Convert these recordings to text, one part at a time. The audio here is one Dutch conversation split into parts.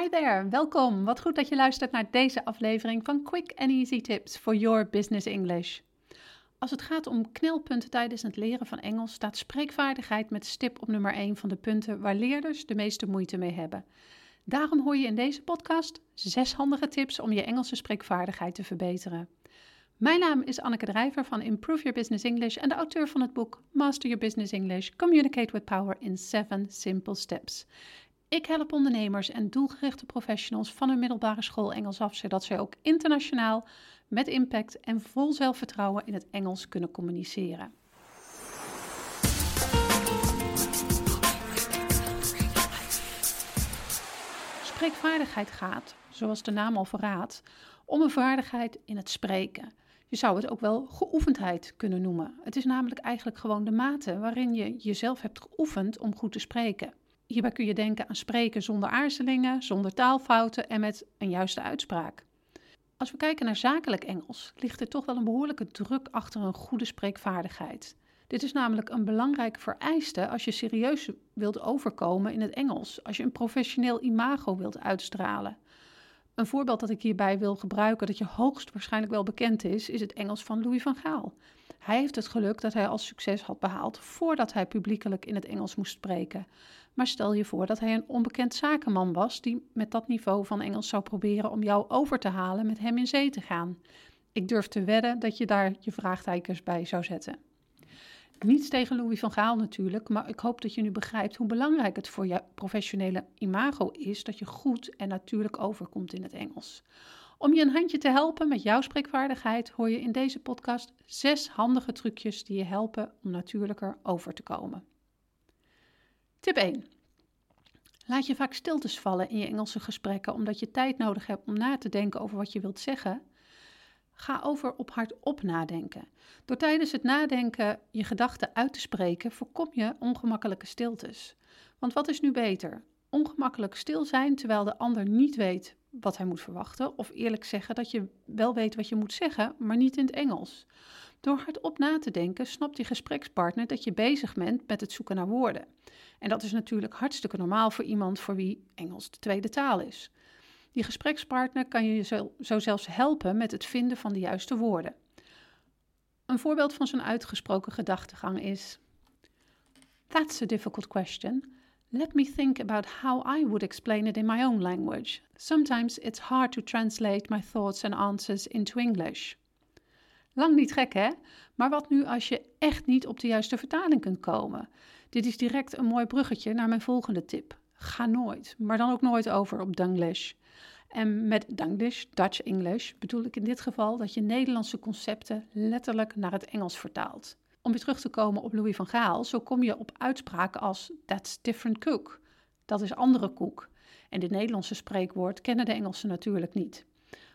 Hi there, welkom. Wat goed dat je luistert naar deze aflevering van Quick and Easy Tips for Your Business English. Als het gaat om knelpunten tijdens het leren van Engels, staat spreekvaardigheid met stip op nummer 1 van de punten waar leerders de meeste moeite mee hebben. Daarom hoor je in deze podcast zes handige tips om je Engelse spreekvaardigheid te verbeteren. Mijn naam is Anneke Drijver van Improve Your Business English en de auteur van het boek Master Your Business English: Communicate with Power in 7 Simple Steps. Ik help ondernemers en doelgerichte professionals van een middelbare school Engels af, zodat zij ook internationaal met impact en vol zelfvertrouwen in het Engels kunnen communiceren. Spreekvaardigheid gaat, zoals de naam al verraadt, om een vaardigheid in het spreken. Je zou het ook wel geoefendheid kunnen noemen. Het is namelijk eigenlijk gewoon de mate waarin je jezelf hebt geoefend om goed te spreken. Hierbij kun je denken aan spreken zonder aarzelingen, zonder taalfouten en met een juiste uitspraak. Als we kijken naar zakelijk Engels, ligt er toch wel een behoorlijke druk achter een goede spreekvaardigheid. Dit is namelijk een belangrijke vereiste als je serieus wilt overkomen in het Engels, als je een professioneel imago wilt uitstralen. Een voorbeeld dat ik hierbij wil gebruiken, dat je hoogstwaarschijnlijk wel bekend is, is het Engels van Louis van Gaal. Hij heeft het geluk dat hij al succes had behaald voordat hij publiekelijk in het Engels moest spreken. Maar stel je voor dat hij een onbekend zakenman was die met dat niveau van Engels zou proberen om jou over te halen met hem in zee te gaan. Ik durf te wedden dat je daar je vraagtekens bij zou zetten. Niets tegen Louis van Gaal natuurlijk, maar ik hoop dat je nu begrijpt hoe belangrijk het voor je professionele imago is dat je goed en natuurlijk overkomt in het Engels. Om je een handje te helpen met jouw spreekvaardigheid hoor je in deze podcast zes handige trucjes die je helpen om natuurlijker over te komen. Tip 1. Laat je vaak stiltes vallen in je Engelse gesprekken omdat je tijd nodig hebt om na te denken over wat je wilt zeggen. Ga over op hardop nadenken. Door tijdens het nadenken je gedachten uit te spreken, voorkom je ongemakkelijke stiltes. Want wat is nu beter? Ongemakkelijk stil zijn terwijl de ander niet weet wat hij moet verwachten, of eerlijk zeggen dat je wel weet wat je moet zeggen, maar niet in het Engels. Door hardop na te denken, snapt je gesprekspartner dat je bezig bent met het zoeken naar woorden. En dat is natuurlijk hartstikke normaal voor iemand voor wie Engels de tweede taal is. Die gesprekspartner kan je zo, zo zelfs helpen met het vinden van de juiste woorden. Een voorbeeld van zo'n uitgesproken gedachtegang is: That's a difficult question. Let me think about how I would explain it in my own language. Sometimes it's hard to translate my thoughts and answers into English. Lang niet gek, hè? Maar wat nu als je echt niet op de juiste vertaling kunt komen? Dit is direct een mooi bruggetje naar mijn volgende tip. Ga nooit, maar dan ook nooit over op Danglish. En met Danglish, Dutch English, bedoel ik in dit geval dat je Nederlandse concepten letterlijk naar het Engels vertaalt. Om weer terug te komen op Louis van Gaal, zo kom je op uitspraken als that's different cook. Dat is andere koek. En dit Nederlandse spreekwoord kennen de Engelsen natuurlijk niet.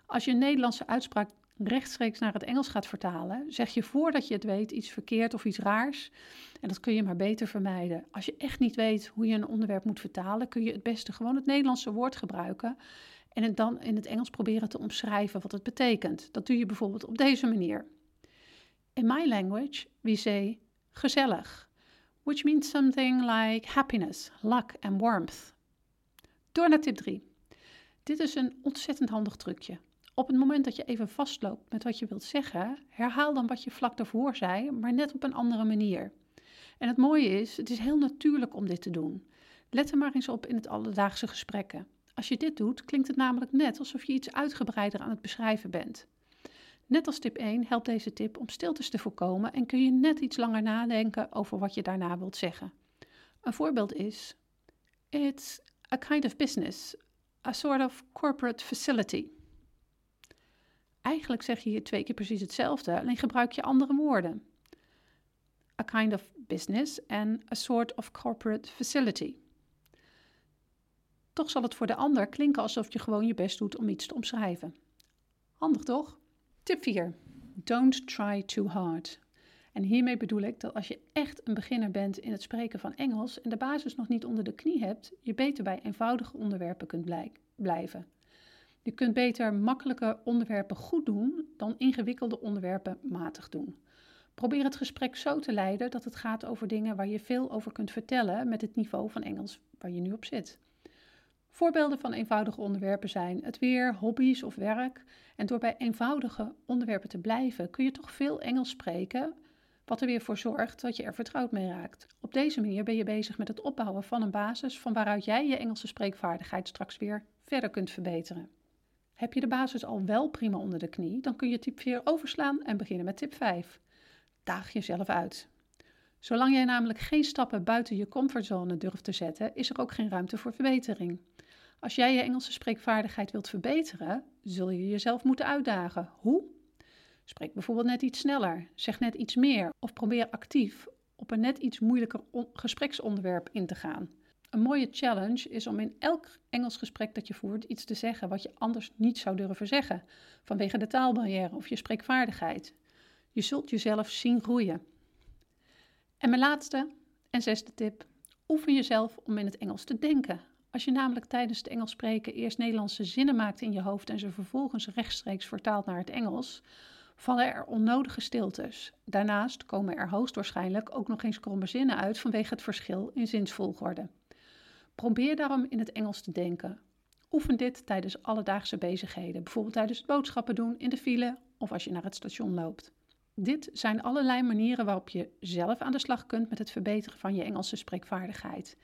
Als je een Nederlandse uitspraak rechtstreeks naar het Engels gaat vertalen, zeg je voordat je het weet iets verkeerd of iets raars. En dat kun je maar beter vermijden. Als je echt niet weet hoe je een onderwerp moet vertalen, kun je het beste gewoon het Nederlandse woord gebruiken en het dan in het Engels proberen te omschrijven wat het betekent. Dat doe je bijvoorbeeld op deze manier. In my language, we say gezellig, which means something like happiness, luck and warmth. Door naar tip 3. Dit is een ontzettend handig trucje. Op het moment dat je even vastloopt met wat je wilt zeggen, herhaal dan wat je vlak daarvoor zei, maar net op een andere manier. En het mooie is, het is heel natuurlijk om dit te doen. Let er maar eens op in het alledaagse gesprekken. Als je dit doet, klinkt het namelijk net alsof je iets uitgebreider aan het beschrijven bent. Net als tip 1 helpt deze tip om stiltes te voorkomen en kun je net iets langer nadenken over wat je daarna wilt zeggen. Een voorbeeld is: It's a kind of business, a sort of corporate facility. Eigenlijk zeg je hier twee keer precies hetzelfde, alleen gebruik je andere woorden. A kind of business en a sort of corporate facility. Toch zal het voor de ander klinken alsof je gewoon je best doet om iets te omschrijven. Handig toch? Tip 4. Don't try too hard. En hiermee bedoel ik dat als je echt een beginner bent in het spreken van Engels en de basis nog niet onder de knie hebt, je beter bij eenvoudige onderwerpen kunt blijven. Je kunt beter makkelijke onderwerpen goed doen dan ingewikkelde onderwerpen matig doen. Probeer het gesprek zo te leiden dat het gaat over dingen waar je veel over kunt vertellen met het niveau van Engels waar je nu op zit. Voorbeelden van eenvoudige onderwerpen zijn het weer, hobby's of werk. En door bij eenvoudige onderwerpen te blijven, kun je toch veel Engels spreken, wat er weer voor zorgt dat je er vertrouwd mee raakt. Op deze manier ben je bezig met het opbouwen van een basis van waaruit jij je Engelse spreekvaardigheid straks weer verder kunt verbeteren. Heb je de basis al wel prima onder de knie, dan kun je tip 4 overslaan en beginnen met tip 5. Daag jezelf uit. Zolang jij namelijk geen stappen buiten je comfortzone durft te zetten, is er ook geen ruimte voor verbetering. Als jij je Engelse spreekvaardigheid wilt verbeteren, zul je jezelf moeten uitdagen. Hoe? Spreek bijvoorbeeld net iets sneller, zeg net iets meer of probeer actief op een net iets moeilijker gespreksonderwerp in te gaan. Een mooie challenge is om in elk Engels gesprek dat je voert iets te zeggen wat je anders niet zou durven zeggen, vanwege de taalbarrière of je spreekvaardigheid. Je zult jezelf zien groeien. En mijn laatste en zesde tip: oefen jezelf om in het Engels te denken. Als je namelijk tijdens het Engels spreken eerst Nederlandse zinnen maakt in je hoofd en ze vervolgens rechtstreeks vertaalt naar het Engels, vallen er onnodige stiltes. Daarnaast komen er hoogstwaarschijnlijk ook nog eens kromme zinnen uit vanwege het verschil in zinsvolgorde. Probeer daarom in het Engels te denken. Oefen dit tijdens alledaagse bezigheden, bijvoorbeeld tijdens het boodschappen doen, in de file of als je naar het station loopt. Dit zijn allerlei manieren waarop je zelf aan de slag kunt met het verbeteren van je Engelse spreekvaardigheid.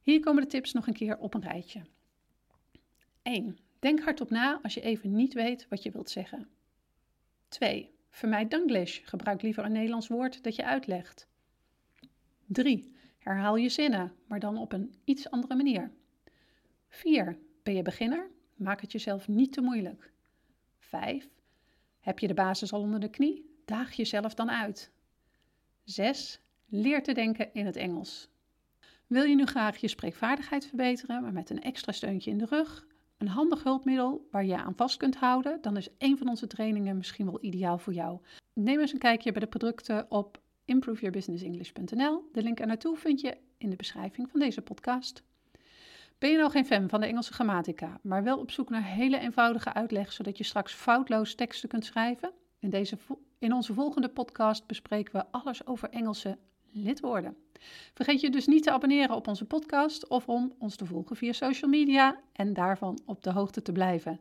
Hier komen de tips nog een keer op een rijtje. 1. Denk hardop na als je even niet weet wat je wilt zeggen. 2. Vermijd Danglish. Gebruik liever een Nederlands woord dat je uitlegt. 3. Herhaal je zinnen, maar dan op een iets andere manier. 4. Ben je beginner? Maak het jezelf niet te moeilijk. 5. Heb je de basis al onder de knie? Daag jezelf dan uit. 6. Leer te denken in het Engels. Wil je nu graag je spreekvaardigheid verbeteren, maar met een extra steuntje in de rug? Een handig hulpmiddel waar je aan vast kunt houden, dan is een van onze trainingen misschien wel ideaal voor jou. Neem eens een kijkje bij de producten op improveyourbusinessenglish.nl. De link er naartoe vind je in de beschrijving van deze podcast. Ben je nou geen fan van de Engelse grammatica, maar wel op zoek naar hele eenvoudige uitleg zodat je straks foutloos teksten kunt schrijven? In, deze, in onze volgende podcast bespreken we alles over Engelse lidwoorden. Vergeet je dus niet te abonneren op onze podcast of om ons te volgen via social media en daarvan op de hoogte te blijven.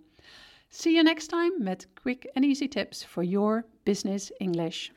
See you next time met quick and easy tips for your business English.